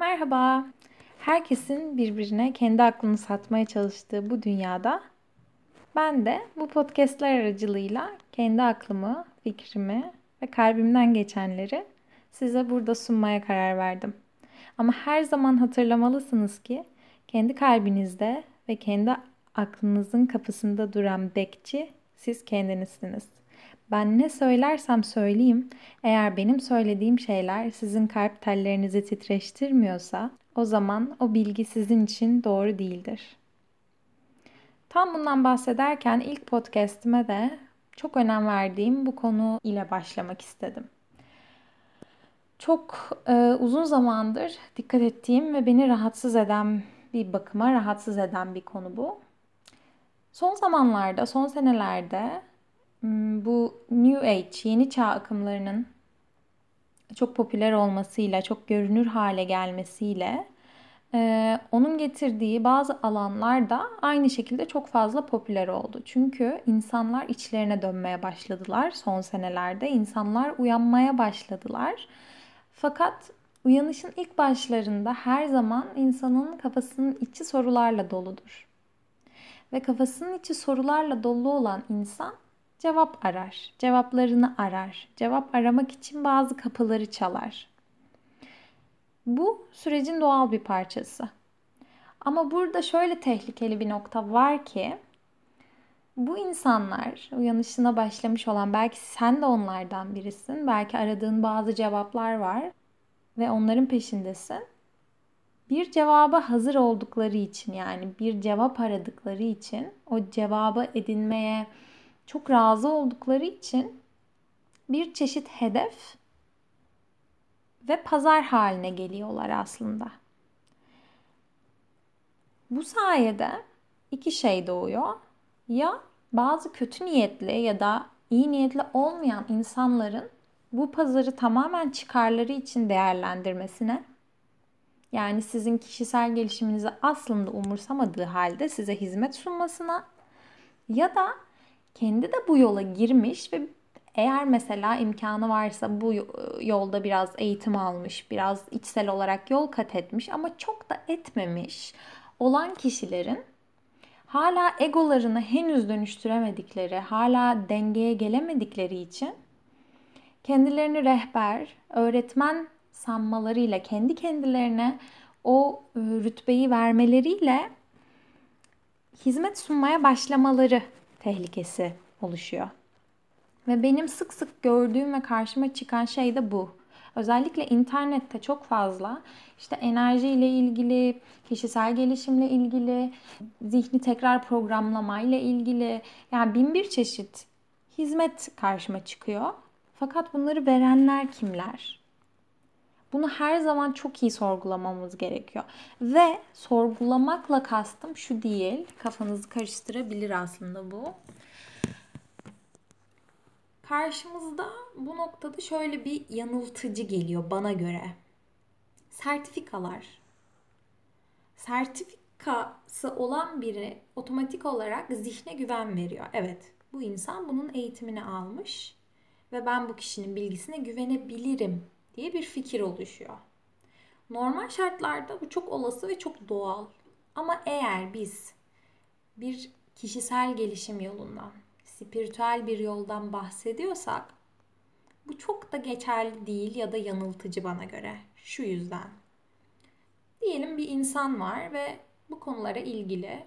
Merhaba. Herkesin birbirine kendi aklını satmaya çalıştığı bu dünyada ben de bu podcastler aracılığıyla kendi aklımı, fikrimi ve kalbimden geçenleri size burada sunmaya karar verdim. Ama her zaman hatırlamalısınız ki kendi kalbinizde ve kendi aklınızın kapısında duran bekçi siz kendinizsiniz. Ben ne söylersem söyleyeyim, eğer benim söylediğim şeyler sizin kalp tellerinizi titreştirmiyorsa, o zaman o bilgi sizin için doğru değildir. Tam bundan bahsederken ilk podcast'ime de çok önem verdiğim bu konu ile başlamak istedim. Çok e, uzun zamandır dikkat ettiğim ve beni rahatsız eden bir bakıma rahatsız eden bir konu bu. Son zamanlarda, son senelerde bu New Age, yeni çağ akımlarının çok popüler olmasıyla, çok görünür hale gelmesiyle e, onun getirdiği bazı alanlar da aynı şekilde çok fazla popüler oldu. Çünkü insanlar içlerine dönmeye başladılar son senelerde. İnsanlar uyanmaya başladılar. Fakat uyanışın ilk başlarında her zaman insanın kafasının içi sorularla doludur. Ve kafasının içi sorularla dolu olan insan cevap arar, cevaplarını arar. Cevap aramak için bazı kapıları çalar. Bu sürecin doğal bir parçası. Ama burada şöyle tehlikeli bir nokta var ki bu insanlar uyanışına başlamış olan belki sen de onlardan birisin. Belki aradığın bazı cevaplar var ve onların peşindesin. Bir cevaba hazır oldukları için yani bir cevap aradıkları için o cevabı edinmeye çok razı oldukları için bir çeşit hedef ve pazar haline geliyorlar aslında. Bu sayede iki şey doğuyor. Ya bazı kötü niyetli ya da iyi niyetli olmayan insanların bu pazarı tamamen çıkarları için değerlendirmesine yani sizin kişisel gelişiminizi aslında umursamadığı halde size hizmet sunmasına ya da kendi de bu yola girmiş ve eğer mesela imkanı varsa bu yolda biraz eğitim almış, biraz içsel olarak yol kat etmiş ama çok da etmemiş olan kişilerin hala egolarını henüz dönüştüremedikleri, hala dengeye gelemedikleri için kendilerini rehber, öğretmen sanmalarıyla, kendi kendilerine o rütbeyi vermeleriyle hizmet sunmaya başlamaları tehlikesi oluşuyor. Ve benim sık sık gördüğüm ve karşıma çıkan şey de bu. Özellikle internette çok fazla işte enerjiyle ilgili, kişisel gelişimle ilgili, zihni tekrar programlamayla ilgili yani bin bir çeşit hizmet karşıma çıkıyor. Fakat bunları verenler kimler? Bunu her zaman çok iyi sorgulamamız gerekiyor. Ve sorgulamakla kastım şu değil. Kafanızı karıştırabilir aslında bu. Karşımızda bu noktada şöyle bir yanıltıcı geliyor bana göre. Sertifikalar. Sertifikası olan biri otomatik olarak zihne güven veriyor. Evet, bu insan bunun eğitimini almış ve ben bu kişinin bilgisine güvenebilirim diye bir fikir oluşuyor. Normal şartlarda bu çok olası ve çok doğal. Ama eğer biz bir kişisel gelişim yolundan, spiritüel bir yoldan bahsediyorsak bu çok da geçerli değil ya da yanıltıcı bana göre. Şu yüzden. Diyelim bir insan var ve bu konulara ilgili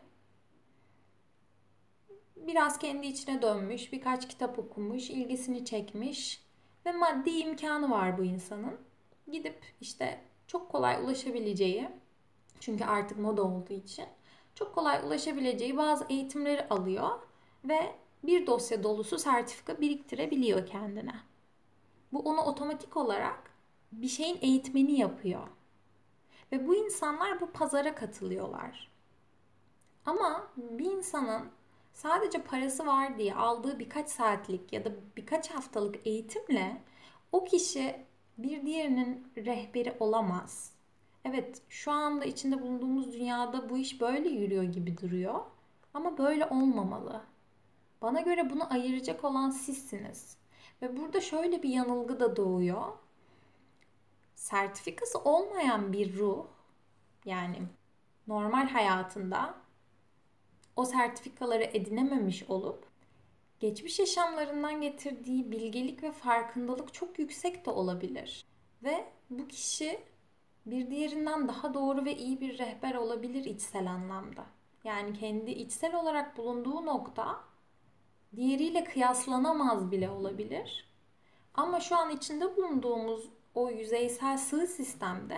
biraz kendi içine dönmüş, birkaç kitap okumuş, ilgisini çekmiş ve maddi imkanı var bu insanın. Gidip işte çok kolay ulaşabileceği çünkü artık moda olduğu için çok kolay ulaşabileceği bazı eğitimleri alıyor ve bir dosya dolusu sertifika biriktirebiliyor kendine. Bu onu otomatik olarak bir şeyin eğitmeni yapıyor. Ve bu insanlar bu pazara katılıyorlar. Ama bir insanın sadece parası var diye aldığı birkaç saatlik ya da birkaç haftalık eğitimle o kişi bir diğerinin rehberi olamaz. Evet, şu anda içinde bulunduğumuz dünyada bu iş böyle yürüyor gibi duruyor. Ama böyle olmamalı. Bana göre bunu ayıracak olan sizsiniz. Ve burada şöyle bir yanılgı da doğuyor. sertifikası olmayan bir ruh yani normal hayatında o sertifikaları edinememiş olup geçmiş yaşamlarından getirdiği bilgelik ve farkındalık çok yüksek de olabilir. Ve bu kişi bir diğerinden daha doğru ve iyi bir rehber olabilir içsel anlamda. Yani kendi içsel olarak bulunduğu nokta diğeriyle kıyaslanamaz bile olabilir. Ama şu an içinde bulunduğumuz o yüzeysel sığ sistemde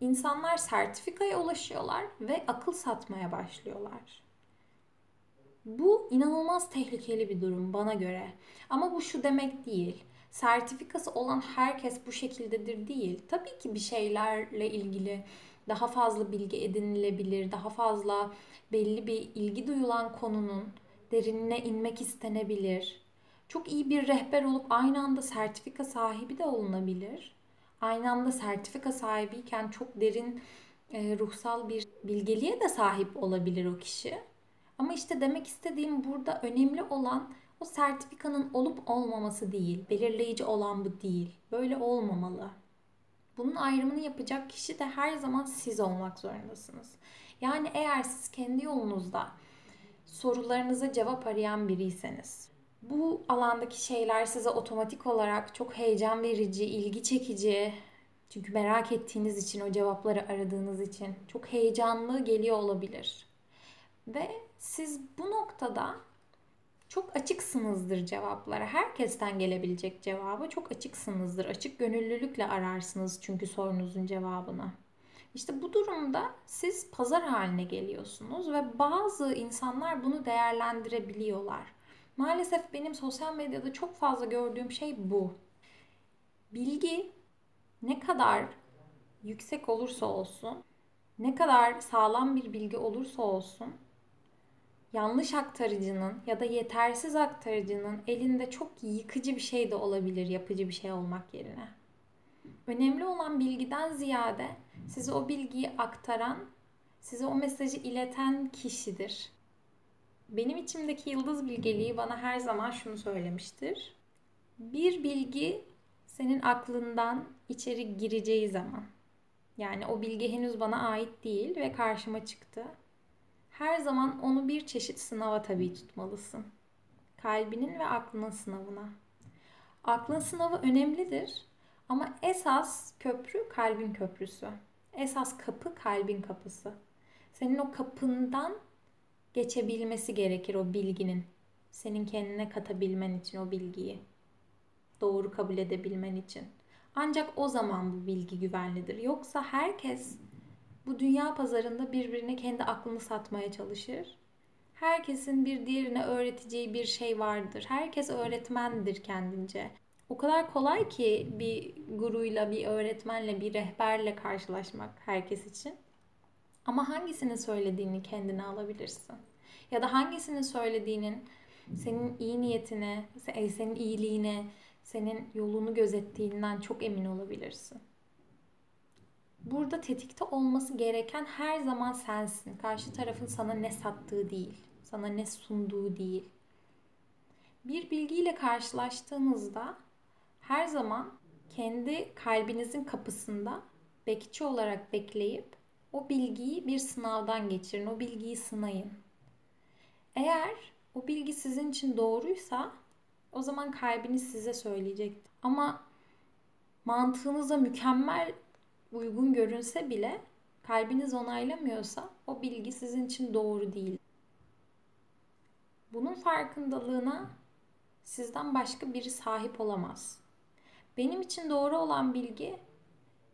insanlar sertifikaya ulaşıyorlar ve akıl satmaya başlıyorlar. Bu inanılmaz tehlikeli bir durum bana göre. Ama bu şu demek değil. Sertifikası olan herkes bu şekildedir değil. Tabii ki bir şeylerle ilgili daha fazla bilgi edinilebilir, daha fazla belli bir ilgi duyulan konunun derinine inmek istenebilir. Çok iyi bir rehber olup aynı anda sertifika sahibi de olunabilir. Aynı anda sertifika sahibiyken çok derin e, ruhsal bir bilgeliğe de sahip olabilir o kişi. Ama işte demek istediğim burada önemli olan o sertifikanın olup olmaması değil. Belirleyici olan bu değil. Böyle olmamalı. Bunun ayrımını yapacak kişi de her zaman siz olmak zorundasınız. Yani eğer siz kendi yolunuzda sorularınıza cevap arayan biriyseniz, bu alandaki şeyler size otomatik olarak çok heyecan verici, ilgi çekici, çünkü merak ettiğiniz için, o cevapları aradığınız için çok heyecanlı geliyor olabilir. Ve siz bu noktada çok açıksınızdır cevaplara. Herkesten gelebilecek cevabı çok açıksınızdır. Açık gönüllülükle ararsınız çünkü sorunuzun cevabını. İşte bu durumda siz pazar haline geliyorsunuz ve bazı insanlar bunu değerlendirebiliyorlar. Maalesef benim sosyal medyada çok fazla gördüğüm şey bu. Bilgi ne kadar yüksek olursa olsun, ne kadar sağlam bir bilgi olursa olsun yanlış aktarıcının ya da yetersiz aktarıcının elinde çok yıkıcı bir şey de olabilir yapıcı bir şey olmak yerine. Önemli olan bilgiden ziyade size o bilgiyi aktaran, size o mesajı ileten kişidir. Benim içimdeki yıldız bilgeliği bana her zaman şunu söylemiştir. Bir bilgi senin aklından içeri gireceği zaman yani o bilgi henüz bana ait değil ve karşıma çıktı her zaman onu bir çeşit sınava tabi tutmalısın. Kalbinin ve aklının sınavına. Aklın sınavı önemlidir ama esas köprü kalbin köprüsü. Esas kapı kalbin kapısı. Senin o kapından geçebilmesi gerekir o bilginin. Senin kendine katabilmen için o bilgiyi. Doğru kabul edebilmen için. Ancak o zaman bu bilgi güvenlidir. Yoksa herkes bu dünya pazarında birbirine kendi aklını satmaya çalışır. Herkesin bir diğerine öğreteceği bir şey vardır. Herkes öğretmendir kendince. O kadar kolay ki bir guruyla, bir öğretmenle, bir rehberle karşılaşmak herkes için. Ama hangisinin söylediğini kendine alabilirsin. Ya da hangisinin söylediğinin senin iyi niyetine, senin iyiliğine, senin yolunu gözettiğinden çok emin olabilirsin. Burada tetikte olması gereken her zaman sensin. Karşı tarafın sana ne sattığı değil, sana ne sunduğu değil. Bir bilgiyle karşılaştığınızda her zaman kendi kalbinizin kapısında bekçi olarak bekleyip o bilgiyi bir sınavdan geçirin, o bilgiyi sınayın. Eğer o bilgi sizin için doğruysa o zaman kalbiniz size söyleyecek. Ama mantığınıza mükemmel uygun görünse bile kalbiniz onaylamıyorsa o bilgi sizin için doğru değil. Bunun farkındalığına sizden başka biri sahip olamaz. Benim için doğru olan bilgi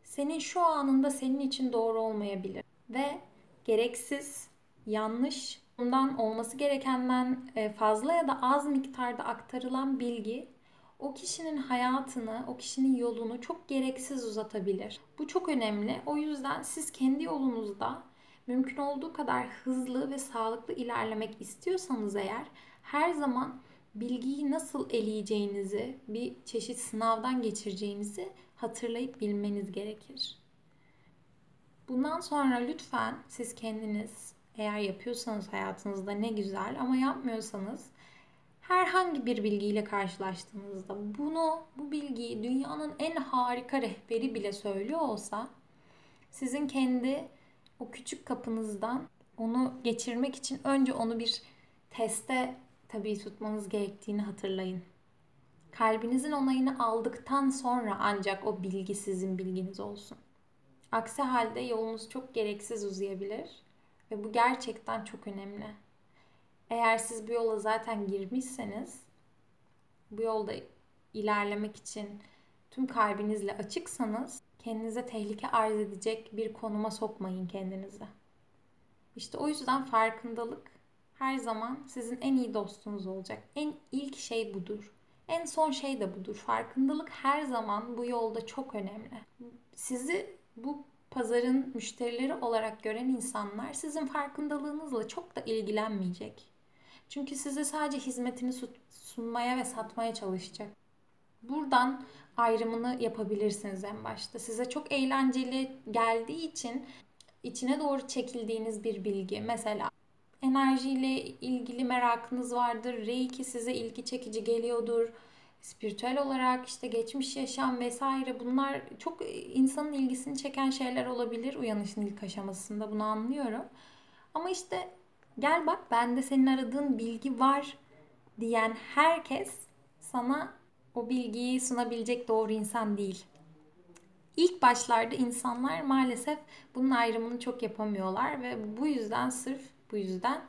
senin şu anında senin için doğru olmayabilir ve gereksiz, yanlış, bundan olması gerekenden e, fazla ya da az miktarda aktarılan bilgi o kişinin hayatını, o kişinin yolunu çok gereksiz uzatabilir. Bu çok önemli. O yüzden siz kendi yolunuzda mümkün olduğu kadar hızlı ve sağlıklı ilerlemek istiyorsanız eğer her zaman bilgiyi nasıl eleyeceğinizi, bir çeşit sınavdan geçireceğinizi hatırlayıp bilmeniz gerekir. Bundan sonra lütfen siz kendiniz eğer yapıyorsanız hayatınızda ne güzel ama yapmıyorsanız herhangi bir bilgiyle karşılaştığınızda bunu, bu bilgiyi dünyanın en harika rehberi bile söylüyor olsa sizin kendi o küçük kapınızdan onu geçirmek için önce onu bir teste tabii tutmanız gerektiğini hatırlayın. Kalbinizin onayını aldıktan sonra ancak o bilgi sizin bilginiz olsun. Aksi halde yolunuz çok gereksiz uzayabilir ve bu gerçekten çok önemli. Eğer siz bu yola zaten girmişseniz bu yolda ilerlemek için tüm kalbinizle açıksanız kendinize tehlike arz edecek bir konuma sokmayın kendinizi. İşte o yüzden farkındalık her zaman sizin en iyi dostunuz olacak. En ilk şey budur. En son şey de budur. Farkındalık her zaman bu yolda çok önemli. Sizi bu pazarın müşterileri olarak gören insanlar sizin farkındalığınızla çok da ilgilenmeyecek. Çünkü size sadece hizmetini sunmaya ve satmaya çalışacak. Buradan ayrımını yapabilirsiniz en başta. Size çok eğlenceli geldiği için içine doğru çekildiğiniz bir bilgi. Mesela enerjiyle ilgili merakınız vardır. Reiki size ilgi çekici geliyordur. Spiritüel olarak işte geçmiş yaşam vesaire bunlar çok insanın ilgisini çeken şeyler olabilir uyanışın ilk aşamasında bunu anlıyorum. Ama işte gel bak bende senin aradığın bilgi var diyen herkes sana o bilgiyi sunabilecek doğru insan değil. İlk başlarda insanlar maalesef bunun ayrımını çok yapamıyorlar ve bu yüzden sırf bu yüzden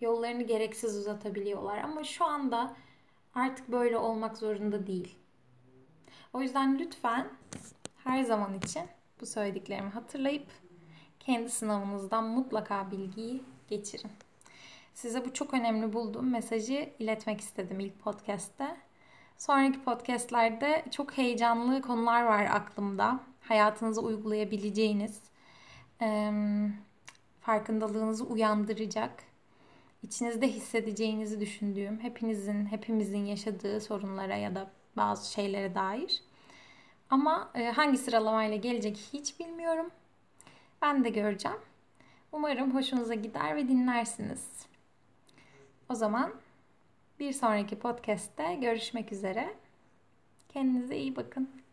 yollarını gereksiz uzatabiliyorlar. Ama şu anda artık böyle olmak zorunda değil. O yüzden lütfen her zaman için bu söylediklerimi hatırlayıp kendi sınavınızdan mutlaka bilgiyi geçirin. Size bu çok önemli bulduğum mesajı iletmek istedim ilk podcast'te. Sonraki podcastlerde çok heyecanlı konular var aklımda. Hayatınıza uygulayabileceğiniz, farkındalığınızı uyandıracak, içinizde hissedeceğinizi düşündüğüm, hepinizin, hepimizin yaşadığı sorunlara ya da bazı şeylere dair. Ama hangi sıralamayla gelecek hiç bilmiyorum. Ben de göreceğim. Umarım hoşunuza gider ve dinlersiniz. O zaman bir sonraki podcast'te görüşmek üzere. Kendinize iyi bakın.